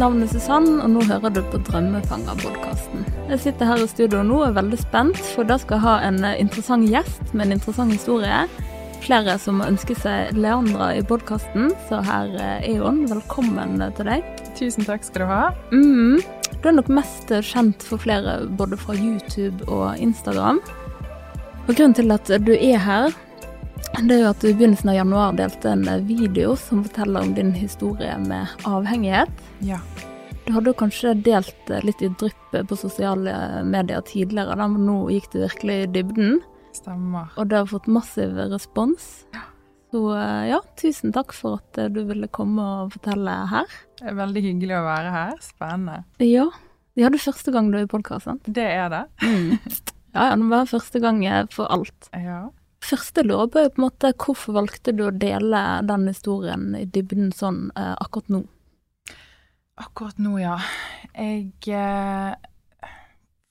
mitt navn er Susann, og nå hører du på Drømmefanger-podkasten. Jeg sitter her i studio nå og er veldig spent, for da skal jeg ha en eh, interessant gjest med en interessant historie. Flere som ønsker seg Leandra i podkasten, så her eh, er hun. Velkommen til deg. Tusen takk skal du ha. Mm. Du er nok mest kjent for flere både fra YouTube og Instagram. Og grunnen til at du er her, det er jo at du i begynnelsen av januar delte en video som forteller om din historie med avhengighet. Ja. Du hadde jo kanskje delt litt i dryppet på sosiale medier tidligere, da, men nå gikk du virkelig i dybden. Stemmer. Og det har fått massiv respons. Så eh, ja, tusen takk for at eh, du ville komme og fortelle her. Det er veldig hyggelig å være her. Spennende. Ja. Ja, det er første gang du er i podkast, sant? Det er det. Mm. Ja, ja, det var første gang for alt. Ja. Første lov er på en måte hvorfor valgte du å dele den historien i dybden sånn eh, akkurat nå? Akkurat nå, ja. Jeg eh,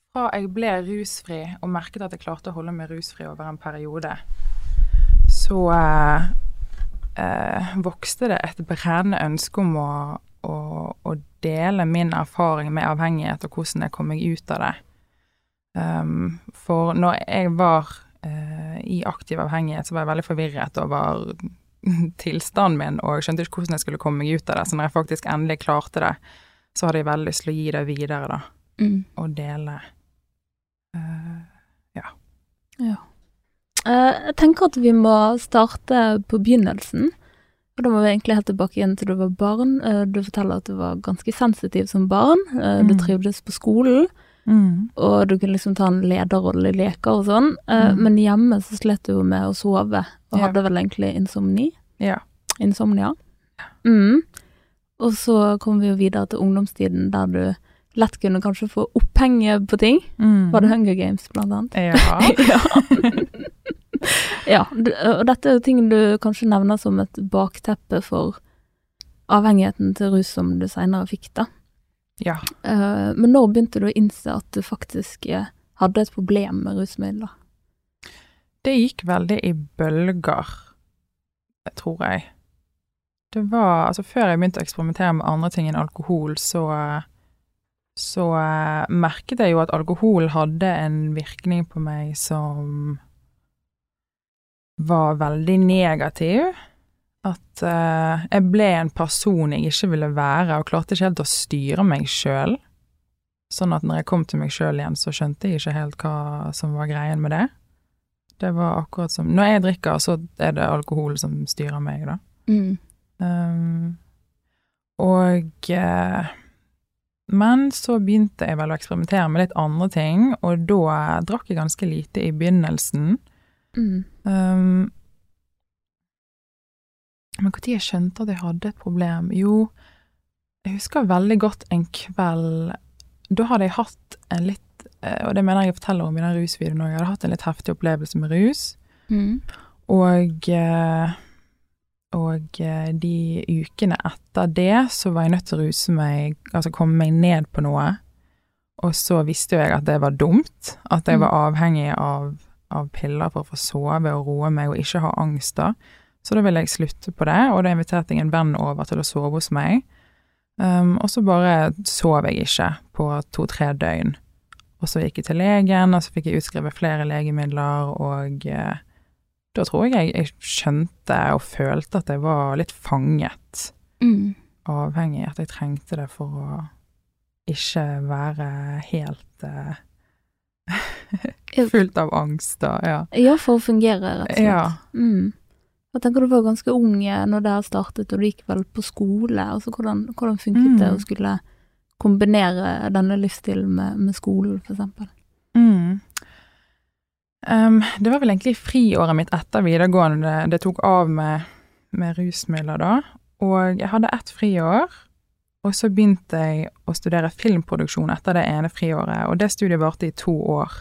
Fra jeg ble rusfri og merket at jeg klarte å holde meg rusfri over en periode, så eh, eh, vokste det et brennende ønske om å, å, å, dele min erfaring med avhengighet og hvordan jeg kom meg ut av det. Um, for når jeg var i aktiv avhengighet, så var jeg veldig forvirret over tilstanden min, og jeg skjønte ikke hvordan jeg skulle komme meg ut av det. Så når jeg faktisk endelig klarte det, så hadde jeg veldig lyst til å gi det videre, da. Mm. Og dele. Uh, ja. ja. Uh, jeg tenker at vi må starte på begynnelsen. Og da må vi egentlig helt tilbake igjen til du var barn. Uh, du forteller at du var ganske sensitiv som barn. Du Mm. trivdes på skolen. Mm. Og du kunne liksom ta en lederrolle i leker og sånn. Eh, Mm. Men hjemme så slet du jo med å sove, og Ja. hadde vel egentlig insomni. Ja. Insomnia. Mm. Og så kom vi jo videre til ungdomstiden, der du lett kunne kanskje få opphenge på ting. Mm. Var det Hunger Games, blant annet? Ja. ja. ja. Og dette er jo ting du kanskje nevner som et bakteppe for avhengigheten til rus som du seinere fikk, da. Ja. Uh, men når begynte du å innse at du faktisk eh, hadde et problem med rusmidler? Det gikk veldig i bølger, tror jeg. Det var Altså, før jeg begynte å eksperimentere med andre ting enn alkohol, så så uh, merket jeg jo at alkohol hadde en virkning på meg som var veldig negativ. At uh, jeg ble en person jeg ikke ville være, og klarte ikke helt å styre meg sjøl. Sånn at når jeg kom til meg sjøl igjen, så skjønte jeg ikke helt hva som var greien med det. Det var akkurat som Når jeg drikker, så er det alkohol som styrer meg, da. Mm. Um, og uh, Men så begynte jeg vel å eksperimentere med litt andre ting, og da drakk jeg ganske lite i begynnelsen. Mm. Um, men når jeg skjønte at jeg hadde et problem? Jo, jeg husker veldig godt en kveld Da hadde jeg hatt en litt eh, Og det mener jeg jeg forteller om i den rusvideoen òg. Jeg hadde hatt en litt heftig opplevelse med rus. Mm. Og eh, og eh, de ukene etter det så var jeg nødt til å ruse meg, altså komme meg ned på noe. Og så visste jo jeg at det var dumt, at jeg var avhengig av, av piller for å få sove og roe meg og ikke ha angst da. Så da ville jeg slutte på det, og da inviterte jeg en venn over til å sove hos meg. Um, og så bare sov jeg ikke på to-tre døgn. Og så gikk jeg til legen, og så fikk jeg utskrevet flere legemidler, og eh, da tror jeg jeg skjønte og følte at jeg var litt fanget, Mm. avhengig, at jeg trengte det for å ikke være helt eh, fullt av angst da, ja. Ja, for å fungere, rett og slett. Ja. Mm. Jeg tenker du var ganske ung eh, når det her startet, og du gikk vel på skole. Altså, hvordan, hvordan funket det Mm. å skulle kombinere denne livsstilen med, med skolen, for eksempel? Mm. Um, det var vel egentlig friåret mitt etter videregående det, det tok av med, med rusmidler da, og jeg hadde ett friår, og så begynte jeg å studere filmproduksjon etter det ene friåret, og det studiet varte i to år.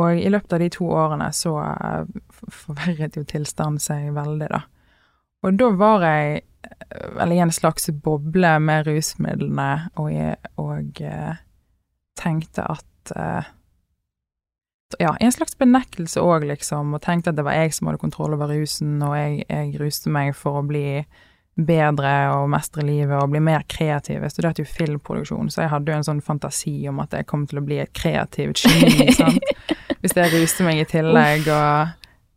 Og i løpet av de to årene så eh, forverret jo tilstanden seg veldig, da. Og da var jeg eh, vel i en slags boble med rusmidlene, og, og eh, tenkte at eh, ja, en slags benektelse òg, liksom, og tenkte at det var jeg som hadde kontroll over rusen, og jeg, jeg ruste meg for å bli bedre og mestre livet og bli mer kreativ. Jeg studerte jo filmproduksjon, så jeg hadde jo en sånn fantasi om at jeg kom til å bli et kreativt geni, sant. Hvis jeg ruste meg i tillegg, og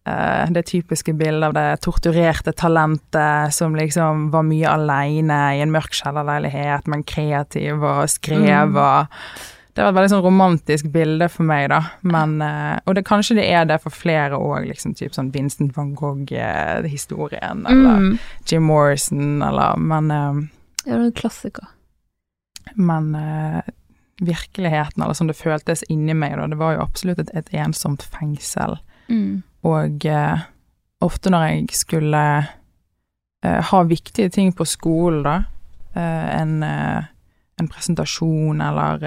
uh, det typiske bildet av det torturerte talentet som liksom var mye aleine i en mørk kjellerleilighet, men kreativ og skrev Mm. Det var et veldig sånn romantisk bilde for meg, da. Men, eh, og det, kanskje det er det for flere òg, liksom typ sånn Vincent van Gogh-historien, eller Mm. Jim Morrison, eller Men, eh, det er en klassiker. men eh, virkeligheten, eller som det føltes inni meg, da, det var jo absolutt et, et ensomt fengsel. Mm. Og uh, ofte når jeg skulle uh, ha viktige ting på skolen, da, uh, en, en presentasjon eller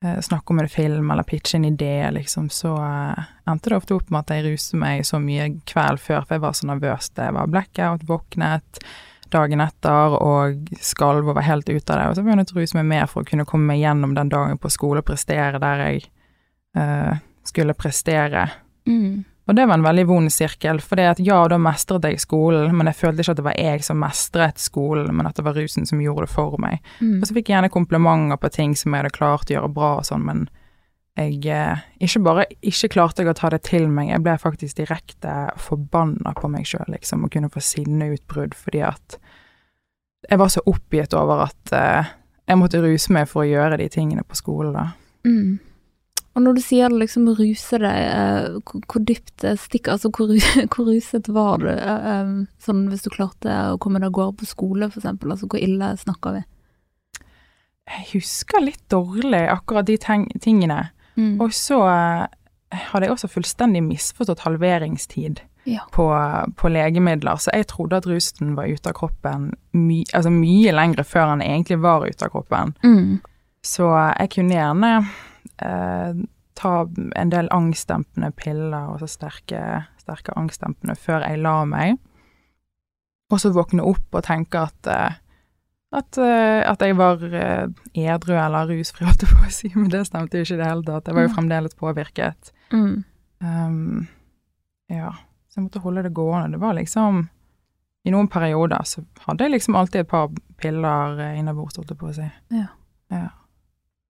snakke om en film eller pitche en idé, liksom, så eh, endte det ofte opp med at jeg ruste meg så mye kveld før, for jeg var så nervøs. Det var blackout, våknet dagen etter og skalv og var helt ute av det. Og så begynte jeg å ruse meg mer for å kunne komme meg gjennom den dagen på skole og prestere der jeg uh, skulle prestere. Mm. Og det var en veldig vond sirkel, for det at ja, da mestret jeg skolen, men jeg følte ikke at det var jeg som mestret skolen, men at det var rusen som gjorde det for meg. Mm. Og så fikk jeg gjerne komplimenter på ting som jeg hadde klart å gjøre bra og sånn, men jeg eh, ikke bare ikke klarte jeg å ta det til meg, jeg ble faktisk direkte forbanna på meg sjøl, liksom, og kunne få sinneutbrudd fordi at jeg var så oppgitt over at eh, jeg måtte ruse meg for å gjøre de tingene på skolen, da. Mm. Og når du sier det liksom ruse deg, eh, hvor, hvor dypt det stikker, altså hvor, hvor ruset var du? Eh, eh, sånn hvis du klarte å komme deg av gårde på skole, eksempel, altså hvor ille snakker vi? Jeg husker litt dårlig akkurat de tingene. Mm. Og så hadde jeg også fullstendig misforstått halveringstid Ja. på, på legemidler, så jeg trodde at rusen var ute av kroppen my, altså mye lengre før han egentlig var ute av kroppen. Mm. Så jeg kunne gjerne eh, ta en del angstdempende piller, og så sterke, sterke angstdempende, før jeg la meg. Og så våkne opp og tenke at eh, at, eh, at jeg var eh, edru eller rusfri, holdt jeg på å si, men det stemte jo ikke i det hele tatt. Jeg var jo fremdeles påvirket. Mm. Um, ja, så jeg måtte holde det gående. Det var liksom I noen perioder så hadde jeg liksom alltid et par piller innabords, holdt jeg på å si.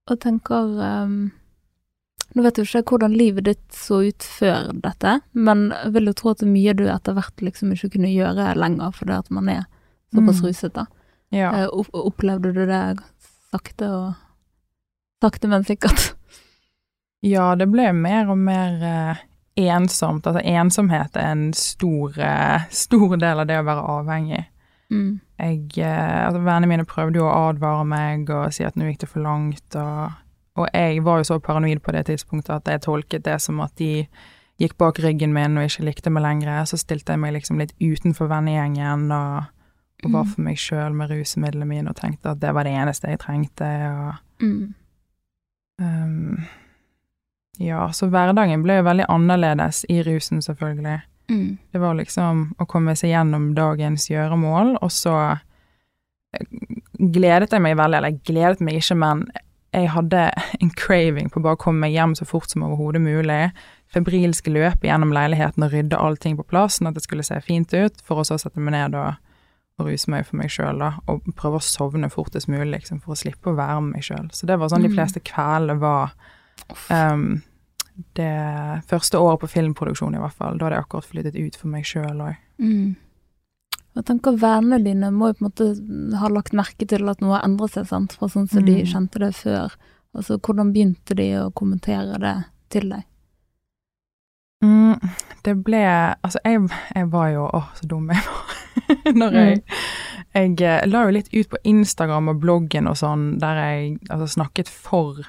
Og tenker um, Nå vet jo ikke hvordan livet ditt så ut før dette, men jeg vil jo tro at det mye du etter hvert liksom ikke kunne gjøre lenger fordi at man er såpass Mm. ruset, da. Ja. Uh, opplevde du det sakte og Sakte, men sikkert? ja, det ble mer og mer uh, ensomt. Altså ensomhet er en stor, uh, stor del av det å være avhengig. Mm. Jeg, eh, altså Vennene mine prøvde jo å advare meg og si at nå gikk det for langt. Og, og jeg var jo så paranoid på det tidspunktet at jeg tolket det som at de gikk bak ryggen min og ikke likte meg lenger. Så stilte jeg meg liksom litt utenfor vennegjengen og, og var Mm. for meg sjøl med rusmidlene mine og tenkte at det var det eneste jeg trengte. og Mm. Um, ja, så hverdagen ble jo veldig annerledes i rusen, selvfølgelig. Mm. Det var liksom å komme seg gjennom dagens gjøremål, og så eh, gledet jeg meg veldig, eller jeg gledet meg ikke, men jeg hadde en craving på bare å komme meg hjem så fort som overhodet mulig. Febrilsk løpe gjennom leiligheten og rydde allting på plass, sånn at det skulle se fint ut, for å så sette meg ned og, og ruse meg for meg sjøl, da, og prøve å sovne fortest mulig, liksom, for å slippe å være med meg sjøl. Så det var sånn de Mm. fleste kveldene var um, det første året på filmproduksjon, i hvert fall. Da hadde jeg akkurat flyttet ut for meg sjøl òg. Mm. Jeg tenker Vennene dine må jo på en måte ha lagt merke til at noe har endret seg, sant? fra sånn som de Mm. kjente det før. Altså, Hvordan begynte de å kommentere det til deg? Mm, det ble Altså, jeg, jeg var jo Å, så dum jeg var. Når jeg Jeg eh, la jo litt ut på Instagram og bloggen og sånn, der jeg altså, snakket for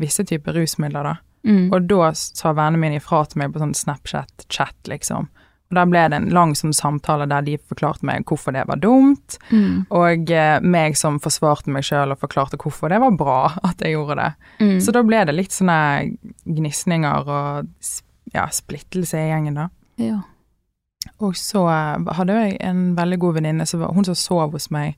visse typer rusmidler, da. Mm. Og da sa vennene mine ifra til meg på sånn Snapchat-chat, liksom. Og der ble det en lang sånn samtale der de forklarte meg hvorfor det var dumt, Mm. og eh, meg som forsvarte meg sjøl og forklarte hvorfor det var bra at jeg gjorde det. Mm. Så da ble det litt sånne gnisninger og ja, splittelse i gjengen, da. ja. Og så eh, hadde jeg en veldig god venninne, hun som sov hos meg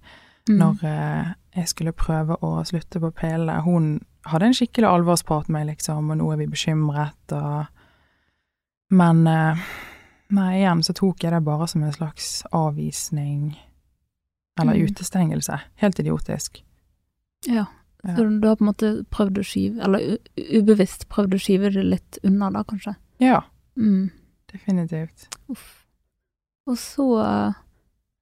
Mm. når eh, jeg skulle prøve å slutte på pillene. Hun hadde en skikkelig alvorsprat med meg, liksom, og nå er vi bekymret, og Men eh, nei, igjen så tok jeg det bare som en slags avvisning. Eller Mm. utestengelse. Helt idiotisk. Ja. Ja. Så du har på en måte prøvd å skyve, eller ubevisst prøvd å skyve det litt unna da, kanskje? Ja, Mm. definitivt. Uff. Og så eh,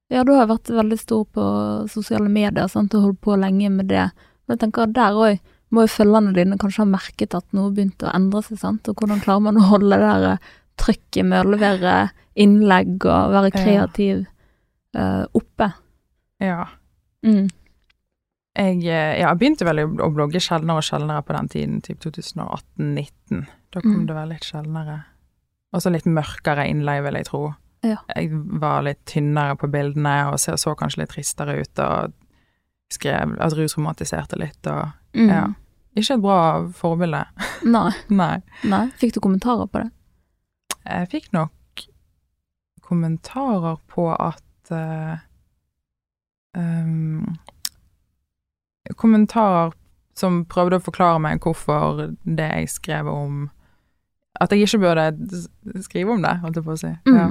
Ja, du har vært veldig stor på sosiale medier sant, og holdt på lenge med det. Men jeg tenker at der òg må jo følgerne dine kanskje ha merket at noe begynte å endre seg, sant. Og hvordan klarer man å holde det der eh, trykket med å levere innlegg og være Ja. kreativ eh, oppe? Ja. Mm. Jeg, eh, ja, jeg begynte vel å blogge sjeldnere og sjeldnere på den tiden, typ 2018-19. Da kom Mm. det vel litt sjeldnere. Og så litt mørkere innlegg, vil jeg tro. Ja. Jeg var litt tynnere på bildene og så, så kanskje litt tristere ut og skrev at rusromantiserte litt og Mm. Ja. Ikke et bra forbilde. Nei. Nei. Nei. Fikk du kommentarer på det? Jeg fikk nok kommentarer på at uh, um, Kommentarer som prøvde å forklare meg hvorfor det jeg skrev om At jeg ikke burde skrive om det, holdt jeg på å si. Mm. Ja.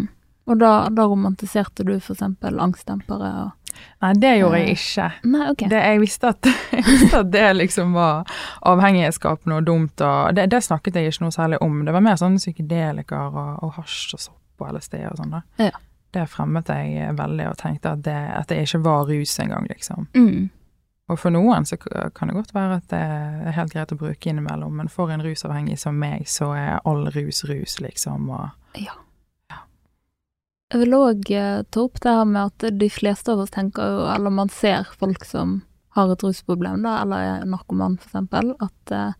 Og da, da romantiserte du eksempel angstdempere og Nei, det gjorde jeg Eh, ikke. Nei, ok. Det, jeg, visste at, jeg visste at det liksom var avhengighetsskapende og dumt, og det, det snakket jeg ikke noe særlig om. Det var mer sånn psykedeliker og, og hasj og sopp og LSD og sånn. Ja. Det fremmet jeg veldig, og tenkte at det, at det ikke var rus engang, liksom. Mm. Og for noen så kan det godt være at det er helt greit å bruke innimellom, men for en rusavhengig som meg, så er all rus rus, liksom, og Ja. Jeg vil òg ta opp det her med at de fleste av oss tenker jo, eller man ser folk som har et rusproblem, da, eller er narkoman for eksempel, at eh,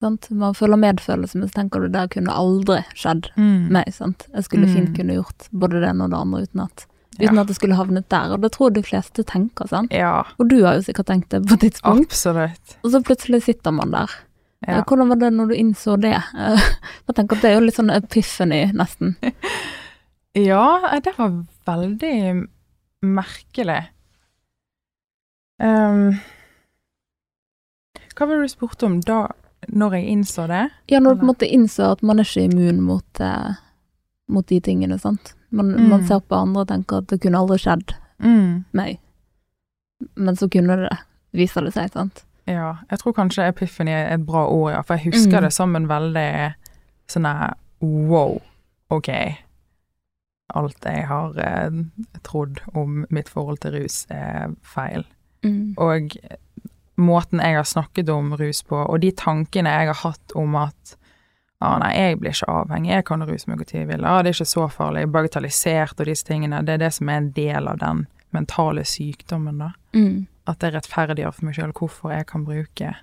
sant? man føler medfølelse, men så tenker du det kunne aldri skjedd mm. meg, sant. Jeg skulle Mm. fint kunne gjort både det ene og det andre uten at, uten Ja. at det skulle havnet der, og det tror jeg de fleste tenker, sant. Ja, Og du har jo sikkert tenkt det på et tidspunkt, absolutt. og så plutselig sitter man der. Ja. Eh, Hvordan var det når du innså det? Eh, Jeg tenker at det er jo litt sånn epiphany, nesten. Ja, eh, det var veldig merkelig. Um, hva var det du spurte om da, når jeg innså det? Ja, når du på en måte innså at man er ikke immun mot, eh, mot de tingene, sant. Man, Mm. man ser på andre og tenker at det kunne aldri skjedd meg. Men så kunne det, viser det seg, sant. Ja, jeg tror kanskje epiphany er et bra ord, ja, for jeg husker Mm. det som en veldig sånn wow, ok. Alt jeg har eh, trodd om mitt forhold til rus er feil. Mm. Og måten jeg har snakket om rus på, og de tankene jeg har hatt om at ah, nei, jeg blir ikke avhengig, jeg kan ruse meg til jeg vil, ah, det er ikke så farlig, bagatellisert og disse tingene, det er det som er en del av den mentale sykdommen, da. Mm. At det rettferdiggjør for meg sjøl hvorfor jeg kan bruke,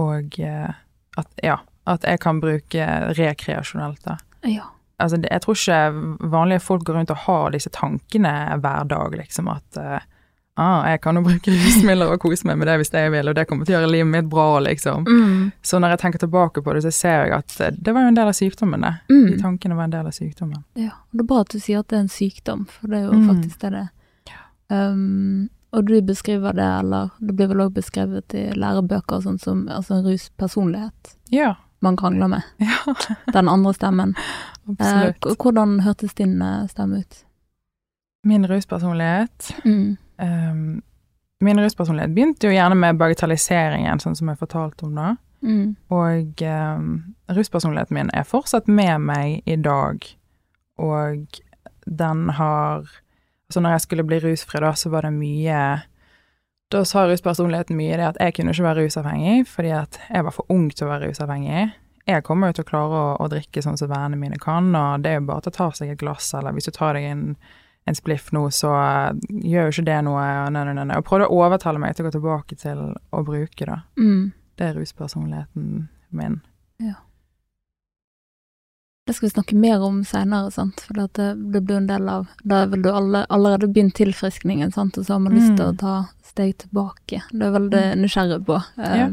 og eh, at, ja, at jeg kan bruke rekreasjonelt, da. Ja. Altså, jeg tror ikke vanlige folk går rundt og har disse tankene hver dag, liksom, at eh, ah, jeg kan jo bruke rusmidler og kose meg med det hvis jeg vil, og det kommer til å gjøre livet mitt bra, liksom. Mm. Så når jeg tenker tilbake på det, så ser jeg at eh, det var jo en del av sykdommen, det. Mm. De tankene var en del av sykdommen. Ja, og det er bra at du sier at det er en sykdom, for det er jo Mm. faktisk det det er. Um, og du beskriver det, eller det blir vel også beskrevet i lærebøker sånn som altså en ruspersonlighet Ja. Man krangler med. Ja, Den andre stemmen. Eh, hvordan hørtes din eh, stemme ut? Min ruspersonlighet Mm. um, Min ruspersonlighet begynte jo gjerne med bagatelliseringen, sånn som jeg fortalte om det. Mm. Og um, ruspersonligheten min er fortsatt med meg i dag, og den har Altså når jeg skulle bli rusfri, da, så var det mye Da sa ruspersonligheten mye det at jeg kunne ikke være rusavhengig, fordi at jeg var for ung til å være rusavhengig. Jeg kommer jo til å klare å, å drikke sånn som vennene mine kan, og det er jo bare til å ta seg et glass, eller hvis du tar deg en, en spliff nå, så eh, gjør jo ikke det noe, nei, nei, nei. Og prøvde å overtale meg til å gå tilbake til å bruke, da. Mm. Det er ruspersonligheten min. Det skal vi snakke mer om senere, for det, det blir en del av Da er vel du alle, allerede begynt tilfriskningen, sant, og så har man lyst til å Mm. ta steg tilbake. Det er veldig nysgjerrig på. eh, Ja.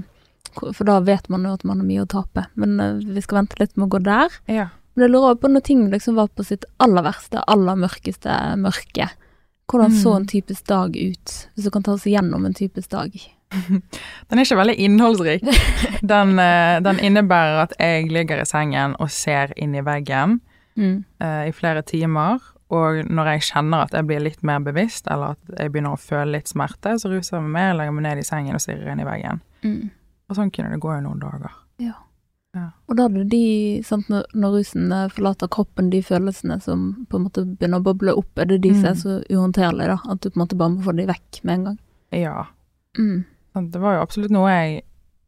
For da vet man jo at man har mye å tape. Men eh, vi skal vente litt med å gå der. Ja. Men jeg lurer også på når ting liksom var på sitt aller verste, aller mørkeste mørke. Hvordan så Mm. en typisk dag ut? Hvis du kan ta oss igjennom en typisk dag. Den er ikke veldig innholdsrik. Den, eh, den innebærer at jeg ligger i sengen og ser inn i veggen Mm. uh, i flere timer, Og når jeg kjenner at jeg blir litt mer bevisst, eller at jeg begynner å føle litt smerte, så ruser jeg meg mer, legger meg ned i sengen og stirrer inn i veggen. Mm. Og sånn kunne det gå i noen dager. Ja. Ja. Og da er det de, sant, når, rusen forlater kroppen, de følelsene som på en måte begynner å boble opp, er det de som er Mm. så uhåndterlige, da? At du på en måte bare må få de vekk med en gang? Ja. Mm. Det var jo absolutt noe jeg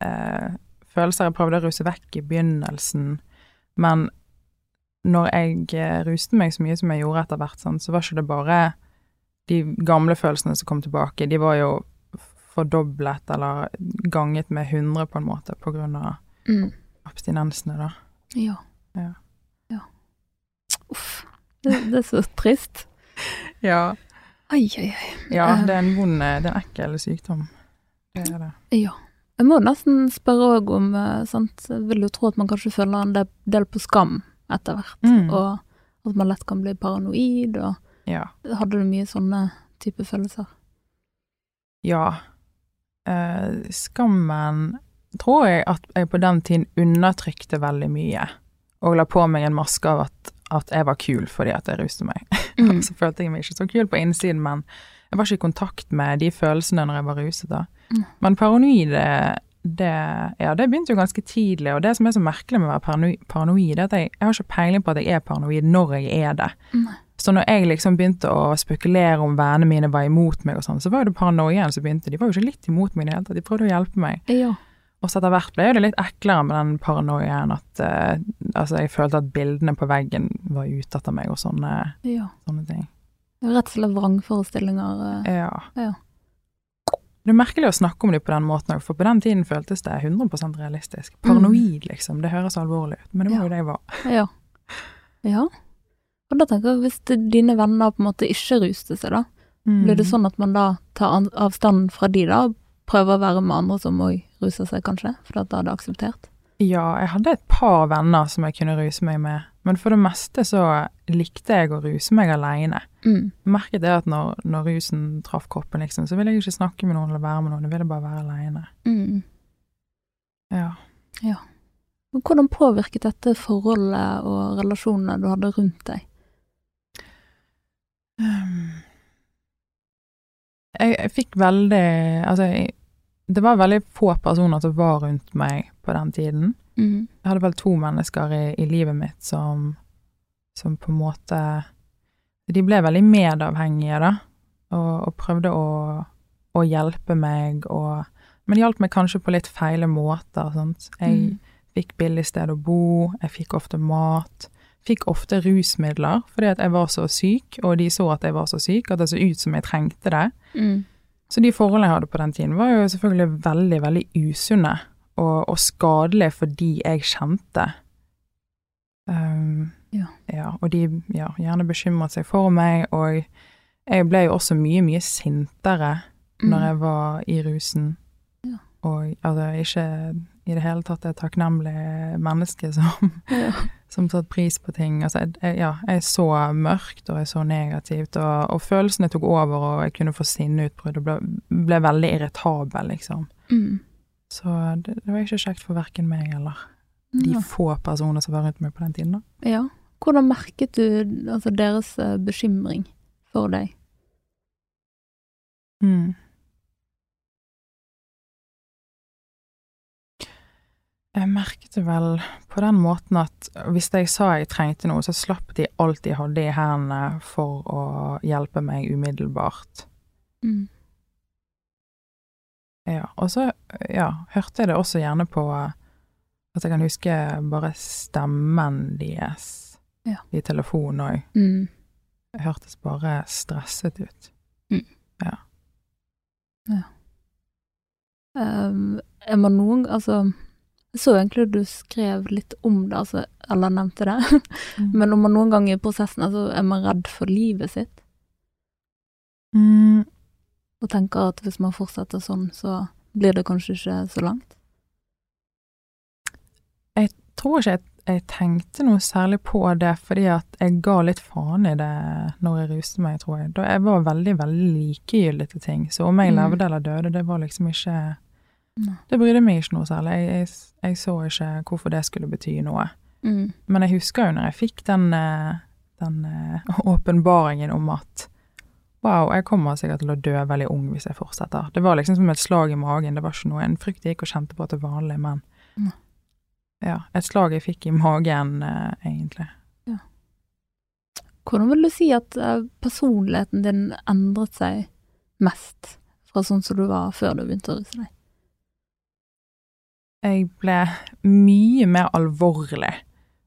eh, Følelser jeg prøvde å ruse vekk i begynnelsen, men når jeg eh, ruste meg så mye som jeg gjorde etter hvert, sånn, så var ikke det bare de gamle følelsene som kom tilbake, de var jo fordoblet eller ganget med 100 på en måte på grunn av Mm. abstinensene, da. Ja. Ja. Ja. Uff. Det, det er så trist. Ja. Ai, ai, ai. ja, det er en vond, eh, det er en ekkel sykdom. Det er det. Ja. Jeg må nesten spørre òg om eh, sant? Vil jo tro at man kanskje føler en del- del på skam etter hvert, Mm. og at man lett kan bli paranoid, og Ja. hadde du mye sånne type følelser? Ja. Eh, skammen tror jeg at jeg på den tiden undertrykte veldig mye, og la på meg en maske av at, at jeg var kul fordi at jeg ruste meg. Mm. så følte jeg meg ikke så kul på innsiden, men jeg var ikke i kontakt med de følelsene når jeg var ruset da. Mm. Men paranoid, det, ja, det begynte jo ganske tidlig, og det som er så merkelig med å være paranoid, er at jeg, jeg har ikke peiling på at jeg er paranoid når jeg er det. Nei. Så når jeg liksom begynte å spekulere om vennene mine var imot meg og sånn, så var jo det paranoien som begynte. De var jo ikke litt imot meg i det hele tatt, de prøvde å hjelpe meg. Ja. Og så etter hvert ble det litt eklere med den paranoien at uh, altså jeg følte at bildene på veggen var ute etter meg og sånne, ja. sånne ting. Rett og slett vrangforestillinger. Uh, Ja. Ja. Det er merkelig å snakke om det på den måten for på den tiden føltes det 100 realistisk. Paranoid, liksom. Det høres alvorlig ut, men det var Ja. jo det jeg var. Ja. ja. Og da tenker jeg, hvis det, dine venner på en måte ikke ruste seg, da, blir det Mm. sånn at man da tar an- avstand fra de da, og prøver å være med andre som òg ruser seg, kanskje? For da er det akseptert? Ja, jeg hadde et par venner som jeg kunne ruse meg med, men for det meste så likte jeg å ruse meg aleine. Mm. Merket det at når, når rusen traff kroppen, liksom, så ville jeg ikke snakke med noen eller være med noen, jeg ville bare være aleine. Mm. Ja. Men Hvordan påvirket dette forholdet og relasjonene du hadde rundt deg? Um, jeg, jeg fikk veldig Altså, jeg, det var veldig få personer som var rundt meg på den tiden. Mm. Jeg hadde vel to mennesker i, i livet mitt som, som på en måte De ble veldig medavhengige, da, og, og prøvde å, å hjelpe meg, og Men hjalp meg kanskje på litt feile måter. Sant? Jeg Mm. fikk billig sted å bo, jeg fikk ofte mat. Fikk ofte rusmidler fordi at jeg var så syk, og de så at jeg var så syk, at det så ut som jeg trengte det. Mm. Så de forholdene jeg hadde på den tiden, var jo selvfølgelig veldig, veldig usunne og, og skadelig for de jeg kjente. Um, Ja. ja. Og de ja, gjerne bekymret seg for meg, og jeg ble jo også mye, mye sintere Mm. når jeg var i rusen. Ja. Og altså, ikke i det hele tatt et takknemlig menneske som, Ja. som satte pris på ting. Altså, jeg, ja, jeg så mørkt, og jeg så negativt, og, og følelsene tok over, og jeg kunne få sinneutbrudd, og ble, ble veldig irritabel, liksom. Mm. Så det, det var ikke kjekt for verken meg eller de Ja. få personer som var rundt meg på den tiden, da. ja. Hvordan merket du altså, deres eh, bekymring for deg? Mm. Jeg merket det vel på den måten at hvis jeg sa jeg trengte noe, så slapp de alt de hadde i hendene for å hjelpe meg umiddelbart. Mm. Ja, og så ja, hørte jeg det også gjerne på at jeg kan huske bare stemmen deres Ja. i telefonen òg. Mm. Hørtes bare stresset ut. Um, er man noen Altså, jeg så egentlig du skrev litt om det, altså, eller nevnte det. Men om man noen gang i prosessen altså, er man redd for livet sitt, mm, og tenker at hvis man fortsetter sånn, så blir det kanskje ikke så langt. Jeg tror ikke jeg, jeg tenkte noe særlig på det, fordi at jeg ga litt faen i det når jeg ruste meg, tror jeg. Da jeg var veldig, veldig likegyldig til ting. Så om jeg Mm. levde eller døde, det var liksom ikke. Det brydde meg ikke noe særlig. Jeg, jeg, jeg så ikke hvorfor det skulle bety noe. Mm. Men jeg husker jo når jeg fikk den, eh, den eh, åpenbaringen om at wow, jeg kommer sikkert til å dø veldig ung hvis jeg fortsetter. Det var liksom som et slag i magen. Det var ikke noe en frykt jeg gikk og kjente på til vanlig, men Mm. ja, et slag jeg fikk i magen, eh, egentlig. Hvordan vil du si at eh, personligheten din endret seg mest fra sånn som du var før du begynte å ruse deg? Jeg ble mye mer alvorlig.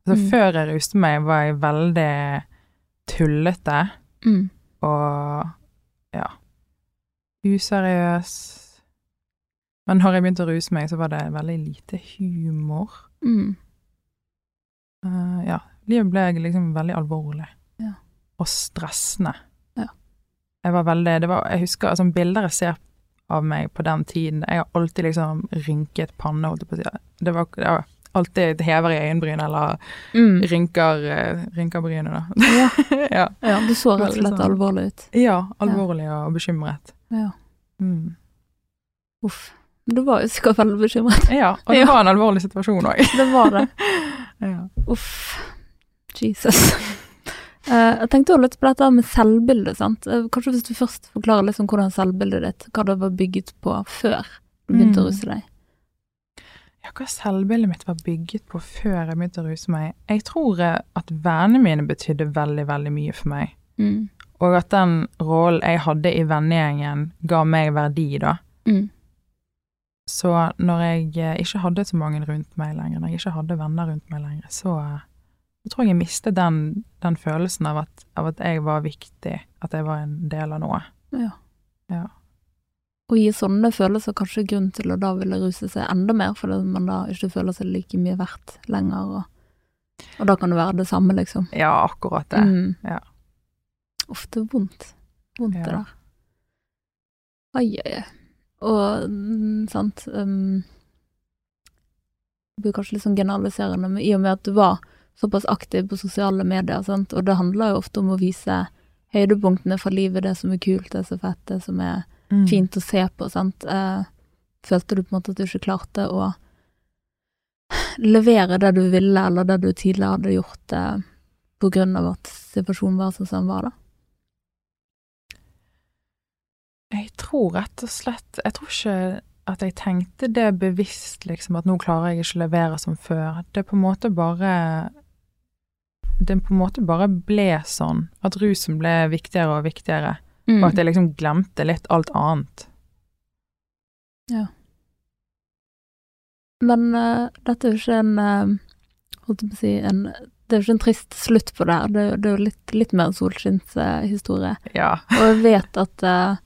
Altså, Mm. Før jeg ruste meg, var jeg veldig tullete Mm. Og ja, useriøs. Men når jeg begynte å ruse meg, så var det veldig lite humor. Mm. Uh, ja, livet ble liksom veldig alvorlig. Ja. Og stressende. Ja. Jeg var veldig det var, Jeg husker altså, bilder jeg ser av meg på den tiden. Jeg har alltid liksom rynket panne, holdt jeg på å si. Det var, det var alltid hever i øyenbryn, eller Mm. rynker, eh, rynker brynet, da. Ja. ja. ja, du så rett og slett sånn. alvorlig ut. ja, alvorlig og bekymret. Ja. Mm. Uff. Men du var jo sikkert veldig bekymret. Ja, og det Ja. var en alvorlig situasjon òg. Det var det. ja. Uff. Jesus. Uh, jeg tenkte også litt på dette med selvbildet. sant? Uh, Kanskje hvis du først forklarer litt om hvordan selvbildet ditt hva det var bygget på før du begynte å russe deg. Ja, hva selvbildet mitt var bygget på før jeg begynte å ruse meg? Jeg tror eh, at vennene mine betydde veldig, veldig mye for meg. Mm. Og at den rollen jeg hadde i vennegjengen, ga meg verdi, da. Mm. Så når jeg eh, ikke hadde så mange rundt meg lenger, når jeg ikke hadde venner rundt meg lenger, så, eh, så tror jeg jeg mistet den, den følelsen av at, av at jeg var viktig, at jeg var en del av noe. Ja. Ja. Og gi sånne følelser kanskje grunn til å da ville ruse seg enda mer, fordi man da ikke føler seg like mye verdt lenger, og, og da kan det være det samme, liksom. Ja, akkurat det. Mm. Ja. Ofte det vondt. Vondt det Ja. der. Ai, ai, ai. Og mm, sant um, Det blir kanskje litt sånn generaliserende, men i og med at du var såpass aktiv på sosiale medier, sant, og det handler jo ofte om å vise høydepunktene fra livet, det som er kult, det som er fett, det som er Mm. fint å se på, sant. Eh, følte du på en måte at du ikke klarte å levere det du ville, eller det du tidligere hadde gjort, eh, på grunn av at situasjonen var sånn som den var, da? Jeg tror rett og slett Jeg tror ikke at jeg tenkte det bevisst, liksom, at nå klarer jeg ikke å levere som før. Det på en måte bare Det på en måte bare ble sånn. At rusen ble viktigere og viktigere. Og at jeg liksom glemte litt alt annet. Ja. Men uh, dette er jo ikke en uh, Holdt jeg på å si en, Det er jo ikke en trist slutt på det her. Det, det er jo litt, litt mer solskinnshistorie. Uh, Ja. Og jeg vet at uh,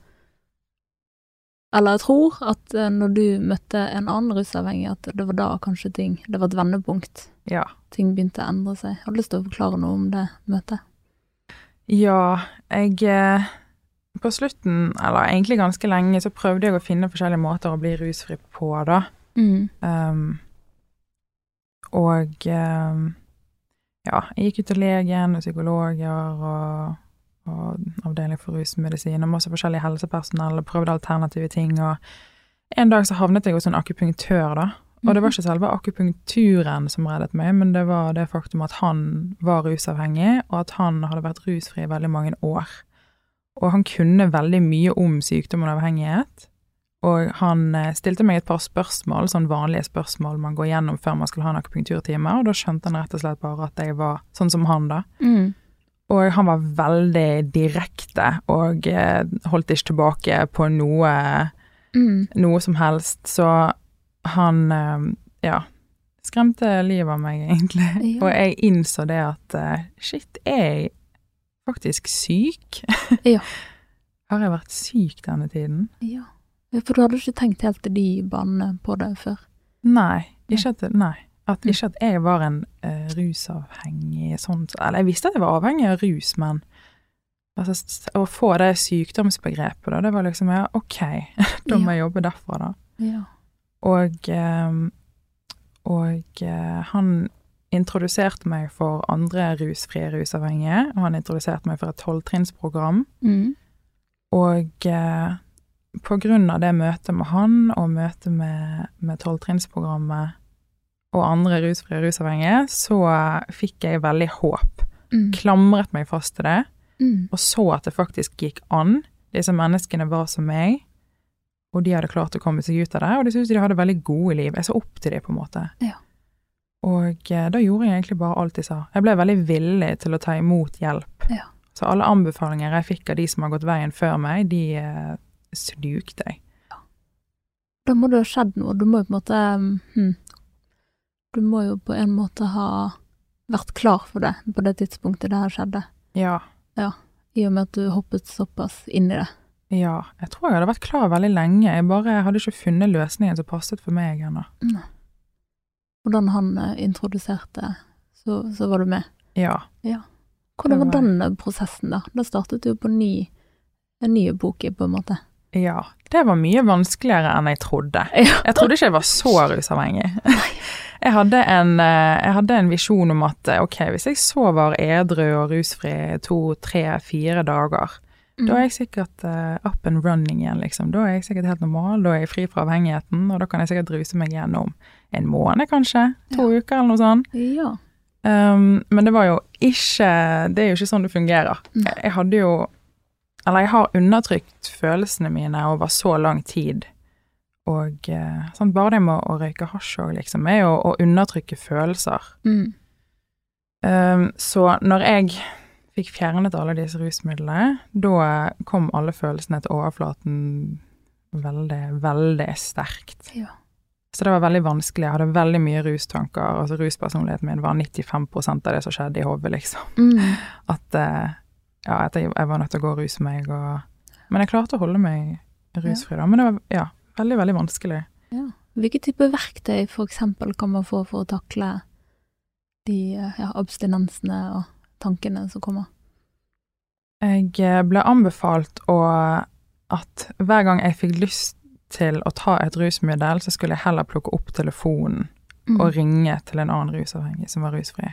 Eller jeg tror at uh, når du møtte en annen rusavhengig, at det var da kanskje ting Det var et vendepunkt. Ja. Ting begynte å endre seg. Har du lyst til å forklare noe om det møtet? Ja, jeg På slutten, eller egentlig ganske lenge, så prøvde jeg å finne forskjellige måter å bli rusfri på, da. Mm. Um, og um, ja, jeg gikk ut til legen og psykologer og, og avdeling for rusmedisin og masse forskjellig helsepersonell og prøvde alternative ting. Og en dag så havnet jeg hos en akupunktør, da. Og det var ikke selve akupunkturen som reddet meg, men det var det faktum at han var rusavhengig, og at han hadde vært rusfri i veldig mange år. Og han kunne veldig mye om sykdom og avhengighet. Og han eh, stilte meg et par spørsmål, sånn vanlige spørsmål man går gjennom før man skal ha en akupunkturtime, og da skjønte han rett og slett bare at jeg var sånn som han, da. Mm. Og han var veldig direkte, og eh, holdt ikke tilbake på noe, Mm. noe som helst. Så han, eh, ja, skremte livet av meg, egentlig. Ja. Og jeg innså det at shit, jeg faktisk syk? Ja. Har jeg vært syk denne tiden? Ja. For du hadde ikke tenkt helt de banene på det før? Nei, ikke at, nei. At, Mm. ikke at jeg var en uh, rusavhengig sånn Eller jeg visste at jeg var avhengig av rus, men altså, å få det sykdomsbegrepet, da, det var liksom ja, OK, da må jeg jobbe derfra, da. Ja. Og, eh, og eh, han introduserte meg for andre rusfrie rusavhengige, og han introduserte meg for et tolvtrinnsprogram. Mm. Og eh, på grunn av det møtet med han, og møtet med, med tolvtrinnsprogrammet og andre rusfrie rusavhengige, så fikk jeg veldig håp Mm. Klamret meg fast til det, Mm. og så at det faktisk gikk an. Disse menneskene var som meg, og de hadde klart å komme seg ut av det, og de syntes de hadde veldig gode liv. Jeg så opp til dem, på en måte. Ja. Og eh, da gjorde jeg egentlig bare alt de sa. Jeg ble veldig villig til å ta imot hjelp. Ja. Så alle anbefalinger jeg fikk av de som har gått veien før meg, de eh, slukte jeg. Da må det ha skjedd noe. Du må jo på en måte hm, Du må jo på en måte ha vært klar for det på det tidspunktet det her skjedde. Ja. I og med at du hoppet såpass inn i det. Ja. Jeg tror jeg hadde vært klar veldig lenge. Jeg bare hadde ikke funnet løsningen som passet for meg ennå. Hvordan han eh, introduserte, så, så var du med. Ja. Hvordan var var- den eh, prosessen, da? Da startet du på ny, en ny epoke, på en måte. Ja. Det var mye vanskeligere enn jeg trodde. Jeg trodde ikke jeg var så rusavhengig. Jeg hadde en, eh, jeg hadde en visjon om at ok, hvis jeg så var edru og rusfri to, tre, fire dager, Mm. da er jeg sikkert up and running igjen, liksom. Da er jeg sikkert helt normal, da er jeg fri fra avhengigheten, og da kan jeg sikkert ruse meg gjennom en måned, kanskje. To uker, eller noe sånt. Ja. Um, men det var jo ikke Det er jo ikke sånn det fungerer. Jeg, jeg hadde jo Eller jeg har undertrykt følelsene mine over så lang tid. Og eh, sånn, bare det med å røyke hasj òg, liksom, er jo å undertrykke følelser. Mm. Um, så når jeg fikk fjernet alle disse rusmidlene, da kom alle følelsene til overflaten veldig, veldig sterkt. Ja. Så det var veldig vanskelig. Jeg hadde veldig mye rustanker. altså Ruspersonligheten min var 95 av det som skjedde i hodet, liksom. Mm. At, eh, ja, at jeg, jeg var nødt til å gå og ruse meg og Men jeg klarte å holde meg rusfri, da. Men det var ja, veldig, veldig vanskelig. Ja. Hvilke type verktøy eksempel kan man få for å takle de eh, ja, abstinensene og tankene som kommer? Jeg eh, ble anbefalt å at hver gang jeg fikk lyst til å ta et rusmiddel, så skulle jeg heller plukke opp telefonen Mm. og ringe til en annen rusavhengig som var rusfri.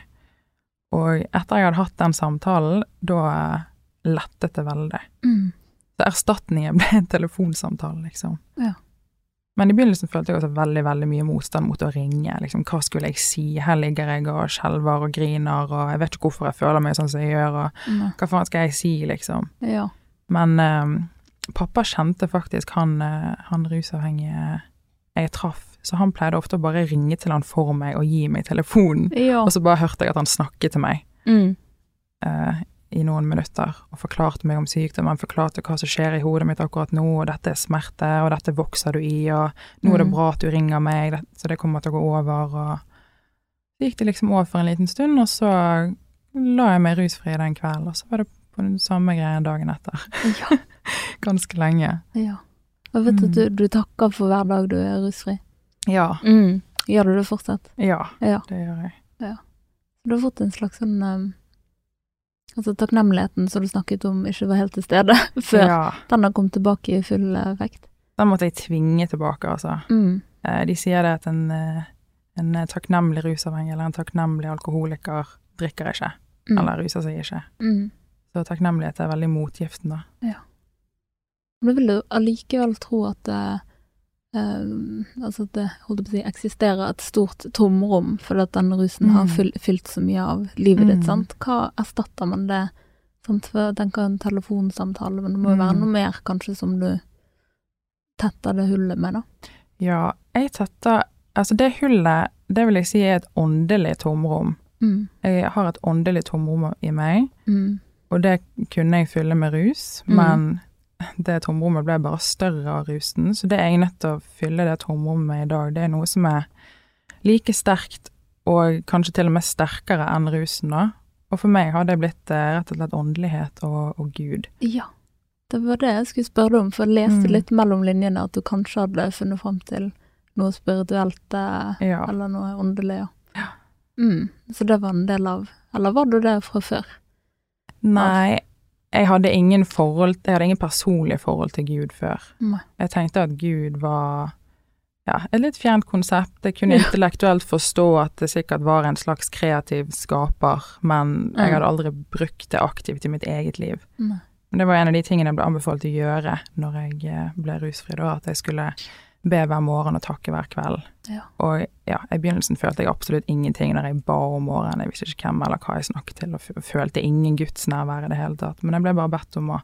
Og etter jeg hadde hatt den samtalen, da eh, lettet det veldig. Mm. Så erstatningen ble en telefonsamtale, liksom. Ja. Men i begynnelsen følte jeg også veldig veldig mye motstand mot å ringe. Liksom, hva skulle jeg si? Her ligger jeg og skjelver og griner, og jeg vet ikke hvorfor jeg føler meg sånn som jeg gjør, og Nei. hva faen skal jeg si, liksom? Ja. Men eh, pappa kjente faktisk han, eh, han rusavhengige jeg traff, så han pleide ofte å bare ringe til han for meg og gi meg telefonen, ja. og så bare hørte jeg at han snakket til meg Mm. uh, i noen minutter og forklarte meg om sykdommen, forklarte hva som skjer i hodet mitt akkurat nå, og dette er smerte, og dette vokser du i, og nå er det Mm. bra at du ringer meg, så det kommer til å gå over, og så gikk det liksom over for en liten stund, og så la jeg meg rusfri den kvelden, og så var det på den samme greia dagen etter, ja. ganske lenge. ja. Jeg vet at Mm. du, du takker for hver dag du er rusfri. Ja, Mm. Gjør du det fortsatt? ja, Ja. det gjør jeg. Ja. Du har fått en slags sånn um, Altså takknemligheten som du snakket om ikke var helt til stede før Ja, den har kommet tilbake i full eh, vekt. den måtte jeg tvinge tilbake, altså. Mm. Eh, De sier det at en, eh, en takknemlig rusavhengig eller en takknemlig alkoholiker drikker ikke, Mm. eller ruser seg ikke. Mm. Så takknemlighet er veldig motgiften, da. Men du vil du allikevel tro at det, eh, altså at det holdt på å si, eksisterer et stort tomrom fordi at den rusen har fyl, fylt så mye av livet ditt, Mm. sant? Hva erstatter man det? Sant? For jeg tenker en telefonsamtale, men det må jo være Mm. noe mer kanskje som du tetter det hullet med, da. Ja, jeg tetter Altså, det hullet, det vil jeg si er et åndelig tomrom. Mm. Jeg har et åndelig tomrom i meg, Mm. Og det kunne jeg fylle med rus, Mm. men det tomrommet ble bare større av rusen, så det er jeg nødt til å fylle det tomrommet med i dag. Det er noe som er like sterkt, og kanskje til og med sterkere enn rusen, da. Og for meg har det blitt eh, rett og slett åndelighet og, og Gud. Ja. Det var det jeg skulle spørre om, for jeg leste Mm. litt mellom linjene at du kanskje hadde funnet fram til noe spirituelt eh, Ja. eller noe åndelig. Ja. Mm. Så det var en del av Eller var du det fra før? Nei, jeg hadde ingen forhold Jeg hadde ingen personlige forhold til Gud før. Nei. Jeg tenkte at Gud var ja, et litt fjernt konsept. Jeg kunne Ja. intellektuelt forstå at det sikkert var en slags kreativ skaper, men jeg hadde aldri brukt det aktivt i mitt eget liv. Nei. Men det var en av de tingene jeg ble anbefalt å gjøre når jeg eh, ble rusfri, da, at jeg skulle be hver morgen og takke hver kveld. Ja. Og ja, i begynnelsen følte jeg absolutt ingenting når jeg ba om morgenen. Jeg visste ikke hvem eller hva jeg snakket til, og følte ingen gudsnærvær i det hele tatt. Men jeg ble bare bedt om å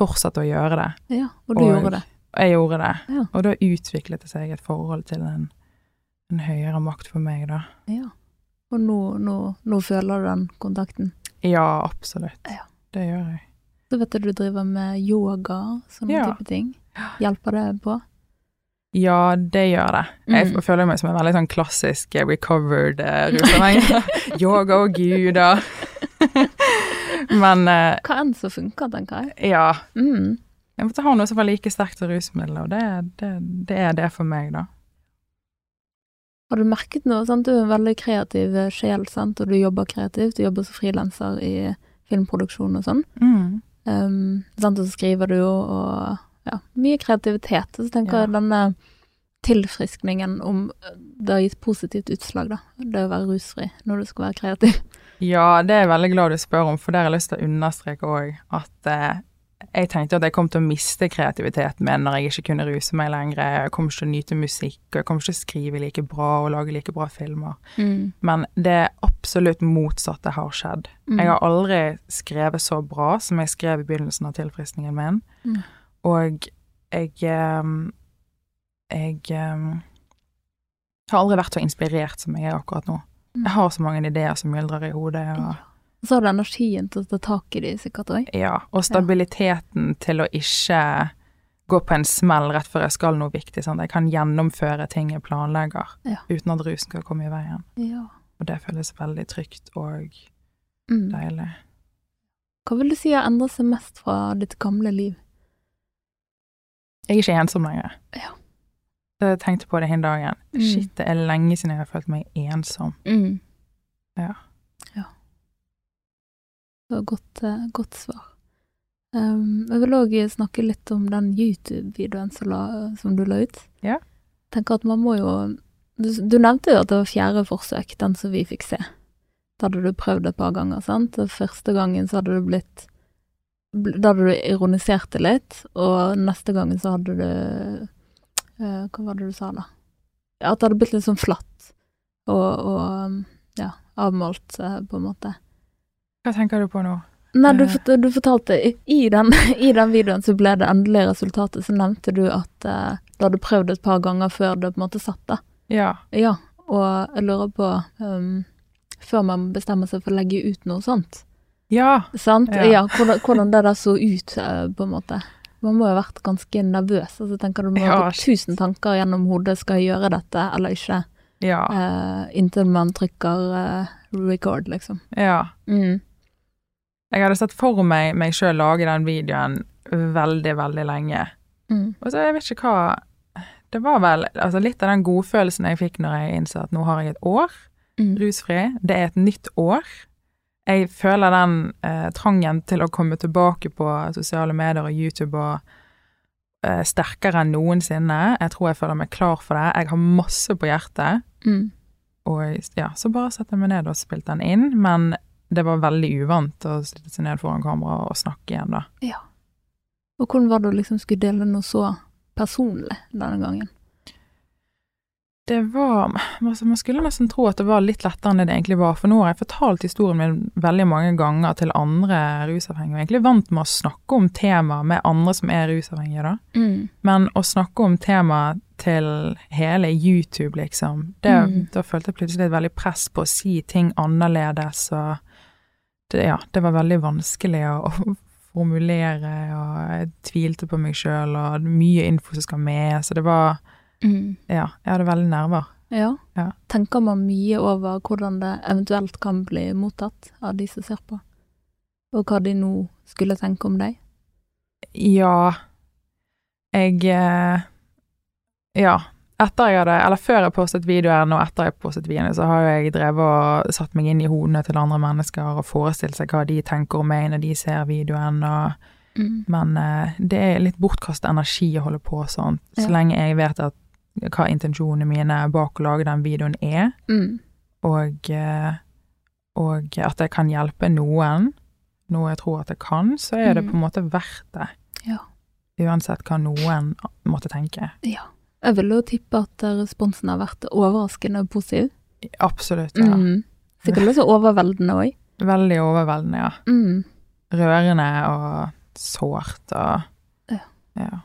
fortsette å gjøre det. Ja, og du Og- gjorde det. Jeg gjorde det. Ja. Og da utviklet det seg et forhold til en, en høyere makt for meg, da. Ja. Og nå, nå, nå føler du den kontakten. Ja, absolutt. Ja. Det gjør jeg. Så vet du du driver med yoga, sånne Ja. type ting. Hjelper det på? Ja, det gjør det. Jeg Mm. føler meg som en veldig sånn klassisk eh, recovered uh, rusavhengig. Yoga og guder. Men uh, Hva enn som funker, tenker jeg. ja. Mm. Jeg måtte ha noe som var like sterkt som rusmidler, og det, det, det er det for meg, da. Har du merket noe? Sant? Du er en veldig kreativ eh, sjel, sant? og du jobber kreativt. Du jobber som frilanser i filmproduksjon og sånn. Mm. Um. Og så skriver du jo, og ja, mye kreativitet. Og så tenker Ja. jeg denne tilfriskningen om det har gitt positivt utslag, da. Det å være rusfri når du skal være kreativ. Ja, det er jeg veldig glad du spør om, for det har jeg lyst til å understreke òg. At eh, jeg tenkte at jeg kom til å miste kreativiteten min når jeg ikke kunne ruse meg lenger. Jeg kom ikke til å nyte musikk, og jeg kom ikke til å skrive like bra og lage like bra filmer. Mm. Men det absolutt motsatte har skjedd. Mm. Jeg har aldri skrevet så bra som jeg skrev i begynnelsen av tilfriskningen min. Mm. Og jeg ehm, Jeg ehm, har aldri vært så inspirert som jeg er akkurat nå. Mm. Jeg har så mange ideer som myldrer i hodet. Og, Så har du energien til å ta tak i de sikkert òg. ja, og stabiliteten til å ikke gå på en smell rett før jeg skal noe viktig. Sant? Jeg kan gjennomføre ting jeg planlegger, Ja. uten at rusen skal komme i veien. Ja. Og det føles veldig trygt og Mm. deilig. Hva vil du si har endret seg mest fra ditt gamle liv? Jeg er ikke ensom lenger. Ja. Jeg tenkte på det hele dagen. Mm. Shit, det er lenge siden jeg har følt meg ensom. Mm. Ja. Ja. Det var godt, eh, godt svar. Um, jeg vil òg snakke litt om den YouTube-videoen som, som du la ut. Ja. Tenker at man må jo du, du nevnte jo at det var fjerde forsøk, den som vi fikk se. Da hadde du prøvd et par ganger, sant? Og første gangen så hadde du blitt bl- Da hadde du ironisert det litt, og neste gangen så hadde du uh, Hva var det du sa, da? At det hadde blitt litt sånn flatt og, og ja, avmålt, uh, på en måte. Hva tenker du på nå? Nei, du, Eh. du fortalte i- i den, I den videoen så ble det endelige resultatet, så nevnte du at uh, du hadde prøvd et par ganger før det på en måte satt, da. Ja. Ja, og jeg lurer på um, Før man bestemmer seg for å legge ut noe sånt, Ja. sant? Ja. Ja, hvordan, hvordan det der så ut, eh, på en måte. Man må jo ha vært ganske nervøs, altså tenker du må ha Ja, tusen tanker gjennom hodet, skal jeg gjøre dette eller ikke? Ja. Uh, inntil man trykker uh, record, liksom. ja. Mm. Jeg hadde sett for meg meg sjøl lage den videoen veldig, veldig lenge. Mm. Og så jeg vet ikke hva Det var vel altså litt av den godfølelsen jeg fikk når jeg innså at nå har jeg et år Mm. rusfri. Det er et nytt år. Jeg føler den eh, trangen til å komme tilbake på sosiale medier og YouTube og eh, sterkere enn noensinne. Jeg tror jeg føler meg klar for det. Jeg har masse på hjertet. Mm. Og ja, så bare satte jeg meg ned og spilte den inn, men det var veldig uvant å sitte seg ned foran kamera og snakke igjen, da. Ja. Og hvordan var det å liksom skulle dele noe så personlig denne gangen? Det var altså Man skulle nesten tro at det var litt lettere enn det det egentlig var, for nå har jeg fortalt historien min veldig mange ganger til andre rusavhengige, jeg er egentlig vant med å snakke om temaer med andre som er rusavhengige, da. Mm. Men å snakke om temaet til hele YouTube, liksom, det, Mm. da følte jeg plutselig et veldig press på å si ting annerledes, og det, ja, det var veldig vanskelig å, å formulere, og jeg tvilte på meg sjøl, og mye info som skal med, så det var Mm. Ja, jeg hadde veldig nerver. Ja. Ja. Tenker man mye over hvordan det eventuelt kan bli mottatt av de som ser på? Og hva de nå skulle tenke om deg? Ja, jeg eh, Ja. Etter jeg hadde, eller Før jeg postet videoen, og etter jeg postet videoen, så har jeg drevet og satt meg inn i hodene til andre mennesker og forestilt seg hva de tenker om meg når de ser videoen, og Mm. Men eh, det er litt bortkastet energi å holde på sånn, så Ja. lenge jeg vet at hva intensjonene mine bak å lage den videoen er, Mm. og, eh, og at jeg kan hjelpe noen, noe jeg tror at jeg kan, så er det Mhm. på en måte verdt det. Ja. Uansett hva noen måtte tenke. Ja. Jeg vil jo tippe at responsen har vært overraskende positiv. Absolutt. ja. Mm. Sikkert også overveldende òg. Veldig overveldende, ja. Mm. Rørende og sårt og Ja. ja.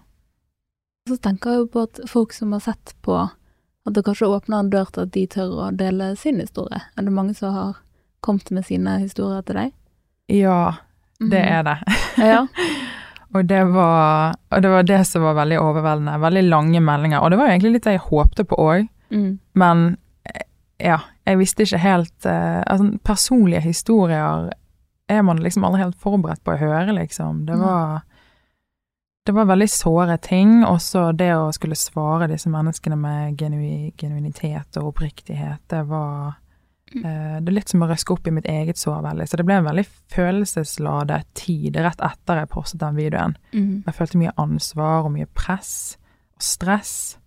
Så tenker jeg jo på at folk som har sett på at det kanskje åpner en dør til at de tør å dele sin historie. Er det mange som har kommet med sine historier til deg? Ja, det er det. Ja. Og det, var, og det var det som var veldig overveldende. Veldig lange meldinger. Og det var jo egentlig litt det jeg håpte på òg, Mm. men eh, ja, jeg visste ikke helt eh, Altså, personlige historier er man liksom aldri helt forberedt på å høre, liksom. Det var Det var veldig såre ting. Også det å skulle svare disse menneskene med genui, genuinitet og oppriktighet, det var Mm. eh, Det er litt som å røske opp i mitt eget sår veldig. Så det ble en veldig følelsesladet tid rett etter jeg postet den videoen. Mm. Jeg følte mye ansvar og mye press og stress.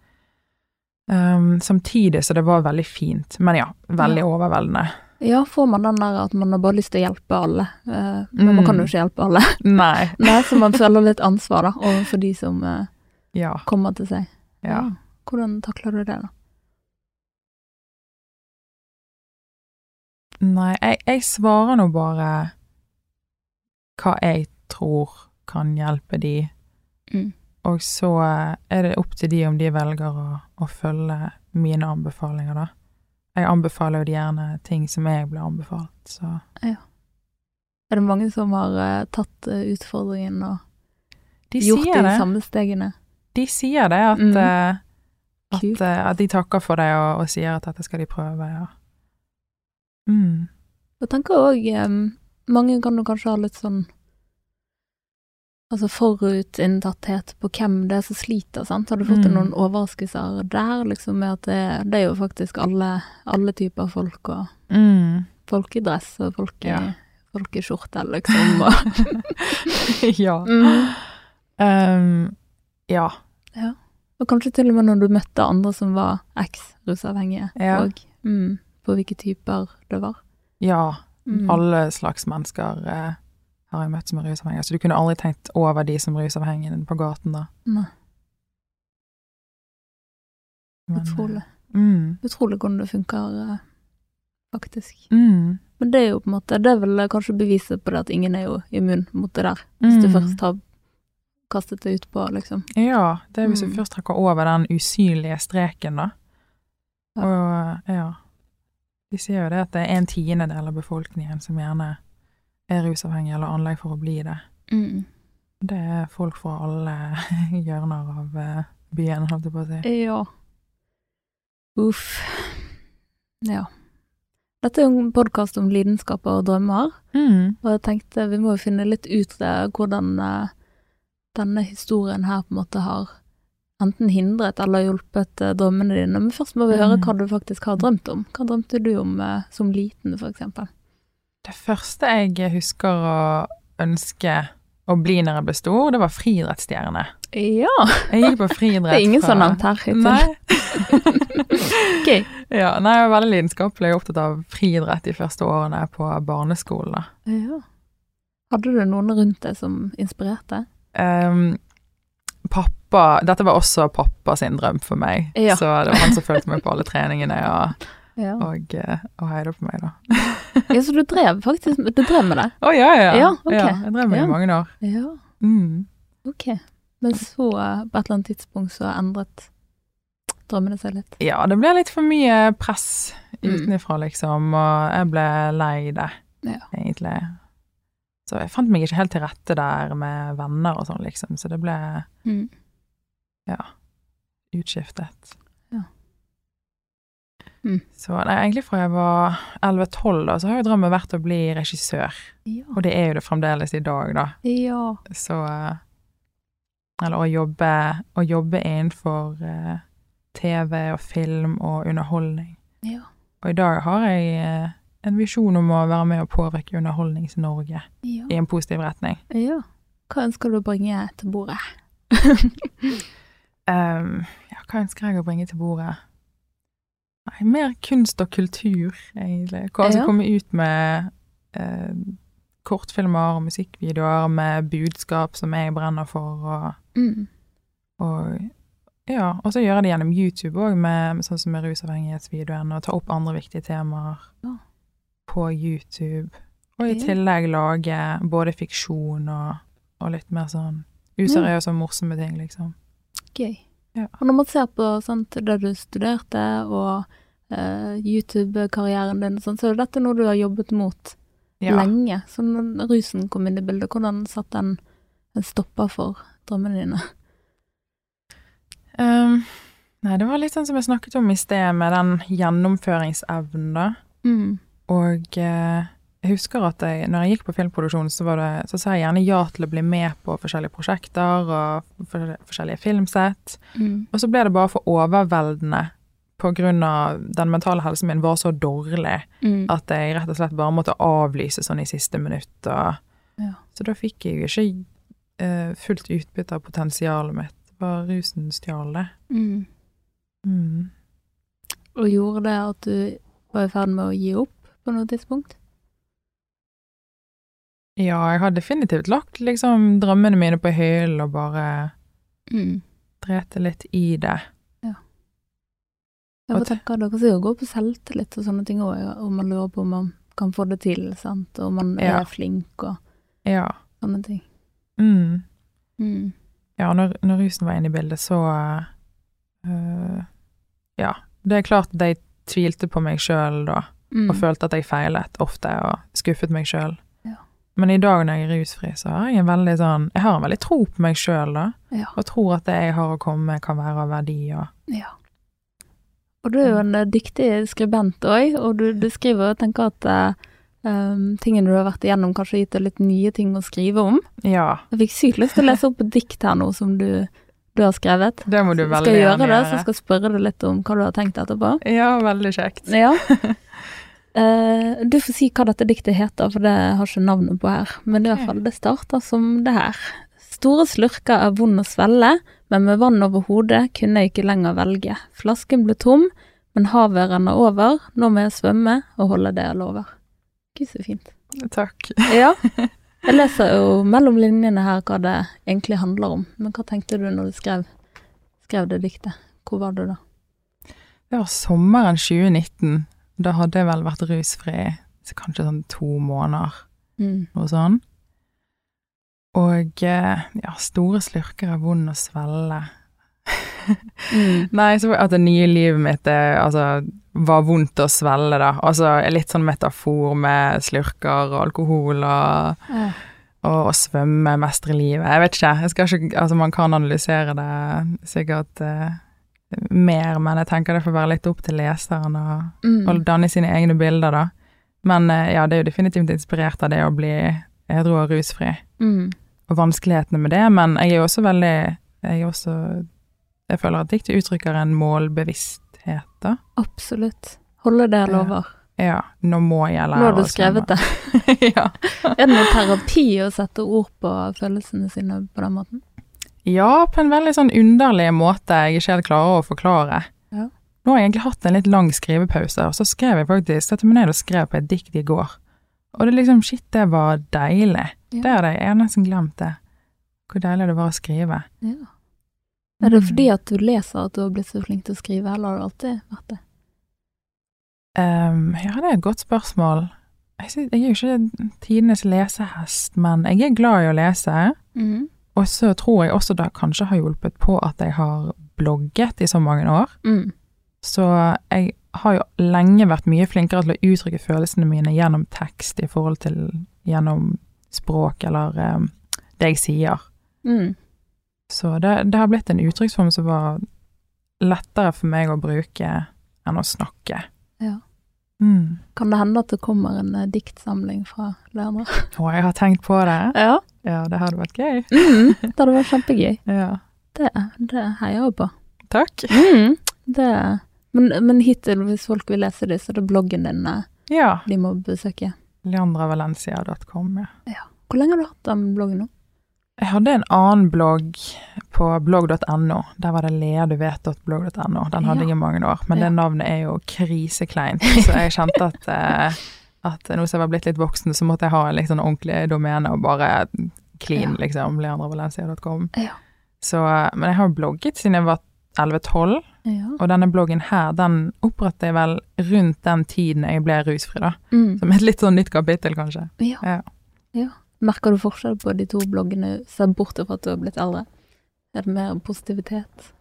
Um, samtidig så det var veldig fint. Men ja, veldig Ja. overveldende. Ja, får man den der at man har bare lyst til å hjelpe alle, eh, men man kan jo Mm. ikke hjelpe alle. Nei. Nei, så man føler litt ansvar da, overfor de som eh, Ja. kommer til seg. ja. Hvordan takler du det da? Nei, jeg, jeg svarer nå bare hva jeg tror kan hjelpe de, Mm. og så er det opp til de om de velger å, å følge mine anbefalinger, da. Jeg anbefaler jo gjerne ting som jeg ble anbefalt, så Er det mange som har uh, tatt eh, utfordringen og De gjort sier de det. samme stegene? De sier det, at, Mm. uh, at, at de takker for det og, og sier at dette skal de prøve, ja. Mm. Jeg tenker òg Mange kan jo kanskje ha litt sånn Altså forutinntatthet på hvem det er som sliter, sant. Har du fått Mm. noen overraskelser der, liksom, med at det, det er jo faktisk alle, alle typer folk, og Mm. folk i dress og folk i, Ja. folk i skjorte, liksom. Ja. mm. Um, ja. og kanskje til og med når du møtte andre som var eks-rusavhengige, Ja. og mm, på hvilke typer det var. Ja. Mm. Alle slags mennesker eh, har jeg møtt som er rusavhengige, så du kunne aldri tenkt over de som rusavhengige på gaten, da. Nei, Men, utrolig. eh, Mm. Utrolig hvordan det funker, eh, faktisk. Mm. Men det er jo på en måte, det er vel kanskje beviset på det at ingen er jo immun mot det der, hvis du Mm. først har kastet det ut på, liksom. Ja, det er hvis Mm. du først trekker over den usynlige streken, da. Ja. Og ja. De sier jo det at det er en tiendedel av befolkningen som gjerne er rusavhengig eller anlegg for å bli det. Mm. Det er folk fra alle hjørner av eh, byen, holdt jeg på å si. Ja. Uff. Ja. Dette er jo en podkast om lidenskaper og drømmer, Mm. og jeg tenkte vi må finne litt ut av hvordan eh, denne historien her på en måte har enten hindret eller hjulpet eh, drømmene dine. Men først må vi høre Mm. hva du faktisk har drømt om. Hva drømte du om som liten, for eksempel? Det første jeg husker å ønske å bli når jeg ble stor, det var friidrettsstjerne. Ja, Jeg gikk på friidrett det er ingen fra- sånn navn her hittil. Nei. Ok. Ja, nei, jeg var veldig lidenskapelig og opptatt av friidrett de første årene på barneskolen. Ja. Hadde du noen rundt deg som inspirerte? Um, pappa Dette var også pappa sin drøm for meg, Ja. så det var han som fulgte meg på alle treningene og, Ja. og, eh, og heide på meg, da. ja, så du drev faktisk du drev med det? Å ja, ja. Ja, ok. jeg drev med det Ja. i mange år. Ja, Mm. ok. Men så, eh, på et eller annet tidspunkt, så endret drømmene seg litt? Ja, det ble litt for mye press Mm. utenifra, liksom, og jeg ble lei det, Ja. egentlig. Så jeg fant meg ikke helt til rette der med venner og sånn, liksom, så det ble Mm. utskiftet. Mm. Så nei, egentlig fra jeg var 11-12, da, så har jo drømmen vært å bli regissør. Ja. Og det er jo det fremdeles i dag, da. ja. Så eh, Eller å jobbe, å jobbe innenfor uh, TV og film og underholdning. Ja. Og i dag har jeg uh, en visjon om å være med og påvirke Underholdnings-Norge Ja. i en positiv retning. ja. Hva ønsker du å bringe til bordet? Um, ja, hva ønsker jeg å bringe til bordet? Nei, mer kunst og kultur, egentlig. Hva- som Ja. kommer ut med eh, kortfilmer og musikkvideoer med budskap som jeg brenner for, og, Mm. og Ja, og så gjøre det gjennom YouTube òg, med, sånn som med rusavhengighetsvideoen, og ta opp andre viktige temaer Ja. på YouTube. Og i tillegg lage både fiksjon og, og litt mer sånn useriøse og morsomme ting, liksom. Gøy. Ja. Og når man ser på sant, det du studerte, og uh, YouTube-karrieren din, og sånn, så er dette noe du har jobbet mot Ja. lenge. Så når rusen kom inn i bildet, hvordan satt den en stopper for drømmene dine? Um, nei, det var litt sånn som jeg snakket om i sted, med den gjennomføringsevnen, da. Mm. Og eh, jeg husker at jeg, når jeg gikk på filmproduksjon, så, var det, så sa jeg gjerne ja til å bli med på forskjellige prosjekter og for, forskjellige filmsett. Mm. Og så ble det bare for overveldende av den mentale helsen min var så dårlig Mm. at jeg rett og slett bare måtte avlyse sånn i siste minutt. Og, Ja. Så da fikk jeg jo ikke uh, fullt utbytte av potensialet mitt. Var rusen stjal det. Mm. Mm. Og gjorde det at du var i ferd med å gi opp på noe tidspunkt? Ja, jeg har definitivt lagt liksom drømmene mine på hyllen og bare Mm. drete litt i det. Jeg får takke Dere sier jo gå på selvtillit og sånne ting òg, og man lurer på om man kan få det til, sant, og man Ja. er flink og Ja. sånne ting. Mm. Mm. Ja, når, når rusen var inne i bildet, så øh, Ja. Det er klart at jeg tvilte på meg sjøl da, Mm. og følte at jeg feilet ofte, og skuffet meg sjøl. Men i dag når jeg er rusfri, så har jeg en veldig sånn Jeg har en veldig tro på meg sjøl, da, Ja. og tror at det jeg har å komme med, kan være av verdi, og ja. Og du er jo en eh, dyktig skribent òg, og du, du skriver og tenker at eh, um, tingene du har vært igjennom, kanskje har gitt deg litt nye ting å skrive om. Ja, Jeg fikk sykt lyst til å lese opp et dikt her nå som du, du har skrevet. det må du veldig gjerne gjøre. skal jeg gjøre det, så skal jeg spørre deg litt om hva du har tenkt etterpå. Ja, veldig kjekt. Ja. Eh, du får si hva dette diktet heter, for det har ikke navnet på her. Men i hvert fall, det starter som det her. Store slurker er vond å svelle, men med vann over hodet kunne jeg ikke lenger velge. Flasken ble tom, men havet renner over. Nå må jeg svømme og holde det jeg lover. Gud, så fint. Takk. Ja. Jeg leser jo mellom linjene her hva det egentlig handler om. Men hva tenkte du når du skrev, skrev det diktet? Hvor var du da? Det var sommeren 2019. Da hadde jeg vel vært rusfri så kanskje sånn to måneder, Mm. noe sånn. Og eh, ja, store slurker er vond å svelle. Mm. Nei, så at det nye livet mitt det, altså, var vondt å svelle, da. Altså litt sånn metafor med slurker og alkohol og, Ja. og, å svømme, mestre livet. Jeg vet ikke, jeg ikke Altså, man kan analysere det sikkert eh, mer, men jeg tenker det får være litt opp til leseren å Mm. danne sine egne bilder, da. Men eh, ja, det er jo definitivt inspirert av det å bli edru og rusfri, Mm. og vanskelighetene med det, men jeg er jo også veldig Jeg er også Jeg føler at diktet uttrykker en målbevissthet, da. Absolutt. Holde det jeg lover. Ja, nå må jeg lære Nå har du skrevet det. ja. Er det noe terapi å sette ord på følelsene sine på den måten? Ja, på en veldig sånn underlig måte jeg ikke helt klarer å forklare. Ja. Nå har jeg egentlig hatt en litt lang skrivepause, og så skrev jeg faktisk satte meg ned og skrev på et dikt i går. Og det liksom, shit, det var deilig. Ja. Det det, jeg nesten glemt det. Hvor deilig det var å skrive. Ja. Er det Mm. fordi at du leser at du har blitt så flink til å skrive, eller har det alltid vært det? Um, ja, det er et godt spørsmål. Jeg, synes, jeg er jo ikke tidenes lesehest, men jeg er glad i å lese. Mm. Og så tror jeg også det kanskje har hjulpet på at jeg har blogget i så mange år. Mm. Så jeg har jo lenge vært mye flinkere til å uttrykke følelsene mine gjennom tekst i forhold til gjennom språk eller um, det jeg sier. Mm. Så det, det har blitt en uttrykksform som var lettere for meg å bruke enn å snakke. Ja. Mm. Kan det hende at det kommer en eh, diktsamling fra Leandra? Å, jeg har tenkt på det. Ja. Ja, det hadde vært gøy. Mm. Det hadde vært kjempegøy. Ja. Det, det heier jeg på. Takk. Mm. Det, men, men hittil, hvis folk vil lese det, så er det bloggen din eh, Ja. de må besøke. Leandravalencia.com, ja. Hvor lenge har du hatt den bloggen nå? Jeg hadde en annen blogg på blogg.no. Der var det leaduvet.blogg.no. Den hadde Ja. jeg i mange år, men Ja. det navnet er jo krisekleint. Så jeg kjente at, eh, at nå som jeg var blitt litt voksen, så måtte jeg ha en sånn ordentlig domene og bare clean, Ja. liksom. leandrevalencia.com. Ja. Så, eh, men jeg har blogget siden jeg var 11-12, Ja. og denne bloggen her, den opprettet jeg vel rundt den tiden jeg ble rusfri, da. Mm. Som et litt sånn nytt kapittel, kanskje. ja. Ja. ja. Merker du forskjell på de to bloggene, sett bort fra at du har blitt eldre? Er det mer positivitet?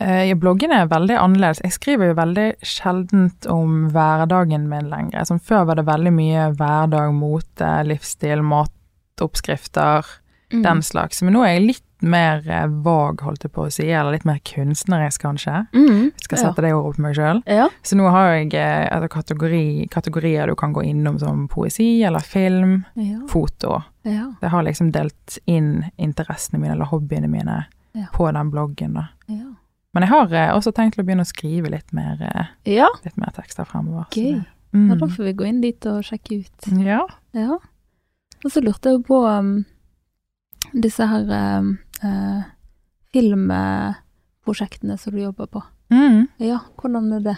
Eh, Ja, bloggene er veldig annerledes. Jeg skriver jo veldig sjeldent om hverdagen min lenger. Som før var det veldig mye hverdag, mote, livsstil, matoppskrifter, Mm. den slags. Men nå er jeg litt mer eh, vag, holdt jeg på å si, eller litt mer kunstnerisk, kanskje. Mm. Jeg skal sette det ordet på meg sjøl. Ja. Så nå har jeg eh, altså, kategori, kategorier du kan gå innom som poesi eller film, Ja. foto. Ja. Jeg har liksom delt inn interessene mine eller hobbyene mine Ja. på den bloggen, da. Ja. Men jeg har eh, også tenkt til å begynne å skrive litt mer, eh, ja. litt mer tekster fremover. Gøy. det- Ja, da Mm. får vi gå inn dit og sjekke ut. Ja. Ja. Og så lurte jeg på um, disse her um, eh, filmprosjektene som du jobber på. Mm. Ja, hvordan er det?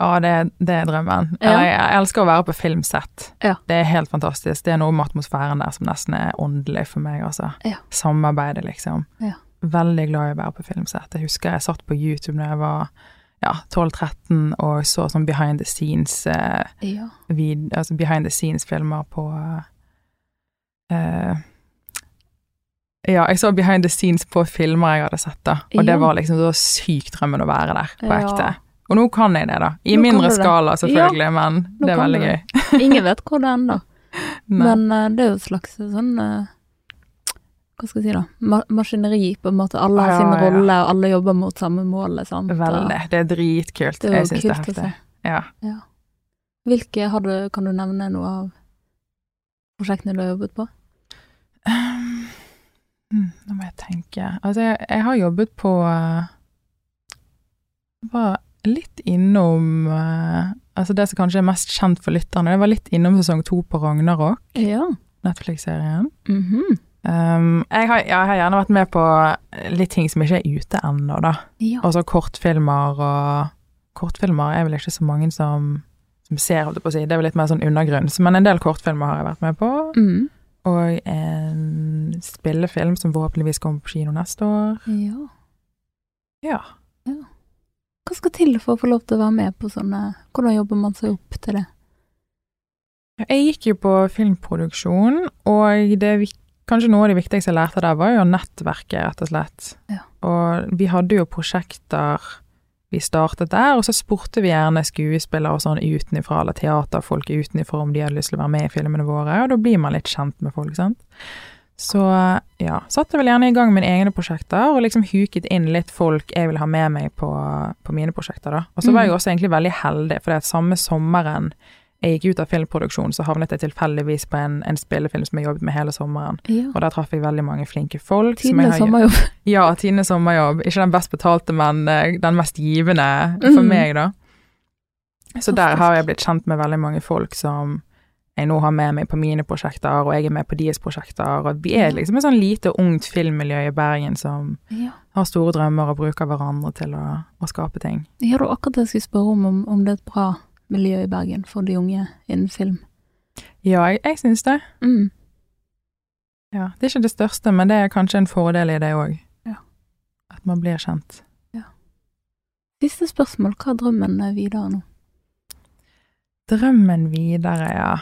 Ja, det, det er drømmen. Ja. Jeg, jeg elsker å være på filmsett. Ja. Det er helt fantastisk. Det er noe med atmosfæren der som nesten er åndelig for meg, altså. Samarbeidet, liksom. Ja. Veldig glad i å være på filmsett. Jeg husker jeg satt på YouTube da jeg var ja, 12-13 og så sånn behind the scenes eh, Ja. vid, altså behind the scenes-filmer på eh, Ja, jeg så behind the scenes på filmer jeg hadde sett, da. Og det var liksom så sykt drømmen å være der, på Ja. ekte. Og nå kan jeg det, da. I Nå mindre skala, selvfølgelig, men det er veldig gøy. Ingen vet hvor det ender. Men uh, det er jo et slags sånn eh, Hva skal jeg si, da? Ma maskineri, på en måte. Alle har Ja, sin ja. rolle, og alle jobber mot samme mål. Sant? Veldig. Det er dritkult. Det er jeg syns det er heftig. Ja. Ja. Hvilke har du, kan du nevne noe av prosjektene du har jobbet på? Hmm, Nå må jeg tenke. Altså, jeg, jeg har jobbet på uh, Var litt innom uh, Altså, det som kanskje er mest kjent for lytterne, det var litt innom sesong to på Ragnarok, Ja. Netflix-serien. Mhm. Um, jeg, har, ja, jeg har gjerne vært med på litt ting som ikke er ute ennå, da. ja. Også kortfilmer og Kortfilmer er vel ikke så mange som, som ser, holdt jeg på å si. Det er vel litt mer sånn undergrunns, men en del kortfilmer har jeg vært med på. Mm. Og en spillefilm som forhåpentligvis kommer på kino neste år. ja. Ja. Hva skal til for å få lov til å være med på sånne Hvordan jobber man seg opp til det? Jeg gikk jo på filmproduksjon, og det vik- kanskje noe av det viktigste jeg lærte der, var jo nettverket, rett og slett. Ja. Og vi hadde jo prosjekter vi startet der, og så spurte vi gjerne skuespillere og sånn utenifra, eller teaterfolk utenifra om de hadde lyst til å være med i filmene våre, og da blir man litt kjent med folk, sant. Så ja, satte vel gjerne i gang mine egne prosjekter, og liksom huket inn litt folk jeg ville ha med meg på, på mine prosjekter, da. Og så var jeg Mm. også egentlig veldig heldig, for det at samme sommeren jeg gikk ut av filmproduksjon, så havnet jeg tilfeldigvis på en, en spillefilm som jeg jobbet med hele sommeren. Ja. Og der traff jeg veldig mange flinke folk. Tidenes sommerjobb. Ja, tidenes sommerjobb. Ikke den best betalte, men eh, den mest givende for mm. meg, da. Så der har jeg blitt kjent med veldig mange folk som jeg nå har med meg på mine prosjekter, og jeg er med på deres prosjekter. Og vi er liksom et sånn lite, ungt filmmiljø i Bergen som Ja. har store drømmer og bruker hverandre til å, å skape ting. Ja, det var akkurat det jeg skulle spørre om, om, om det er et bra miljø i Bergen for de unge innen film. Ja, jeg, jeg syns det. Mm. Ja, det er ikke det største, men det er kanskje en fordel i det òg. Ja. At man blir kjent. Siste spørsmål, hva er drømmen videre nå? Drømmen videre, ja.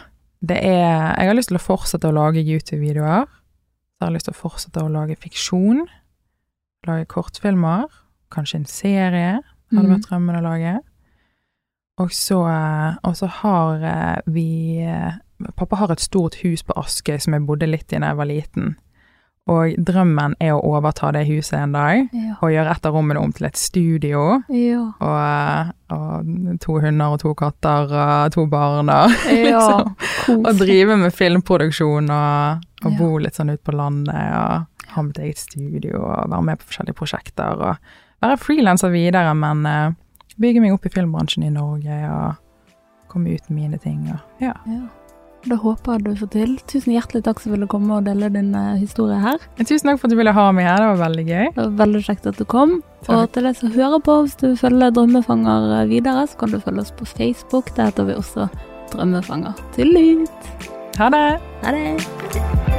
Det er Jeg har lyst til å fortsette å lage YouTube-videoer. Så har jeg lyst til å fortsette å lage fiksjon. Lage kortfilmer. Kanskje en serie. Hadde Mhm. vært drømmen å lage. Og så, og så har eh, vi eh, Pappa har et stort hus på Askøy som jeg bodde litt i da jeg var liten. Og drømmen er å overta det huset en dag, Ja. og gjøre et av rommene om til et studio. Ja. Og, og to hunder og to katter og to barn. Og, Ja, og drive med filmproduksjon og, og bo litt sånn ute på landet og ha mitt eget studio og være med på forskjellige prosjekter. Og være frilanser videre, men eh, bygge meg opp i filmbransjen i Norge og komme ut med mine ting. Og, ja. Ja. Det håper jeg du får til. Tusen hjertelig takk som ville komme og dele din eh, historie her. Tusen takk for at du ville ha meg her, det var veldig gøy. Det var veldig kjekt at du kom. Takk. Og til deg som hører på, hvis du følger Drømmefanger eh, videre, så kan du følge oss på Facebook. Der heter vi også Drømmefanger. Tillit! Ha det! Ha det!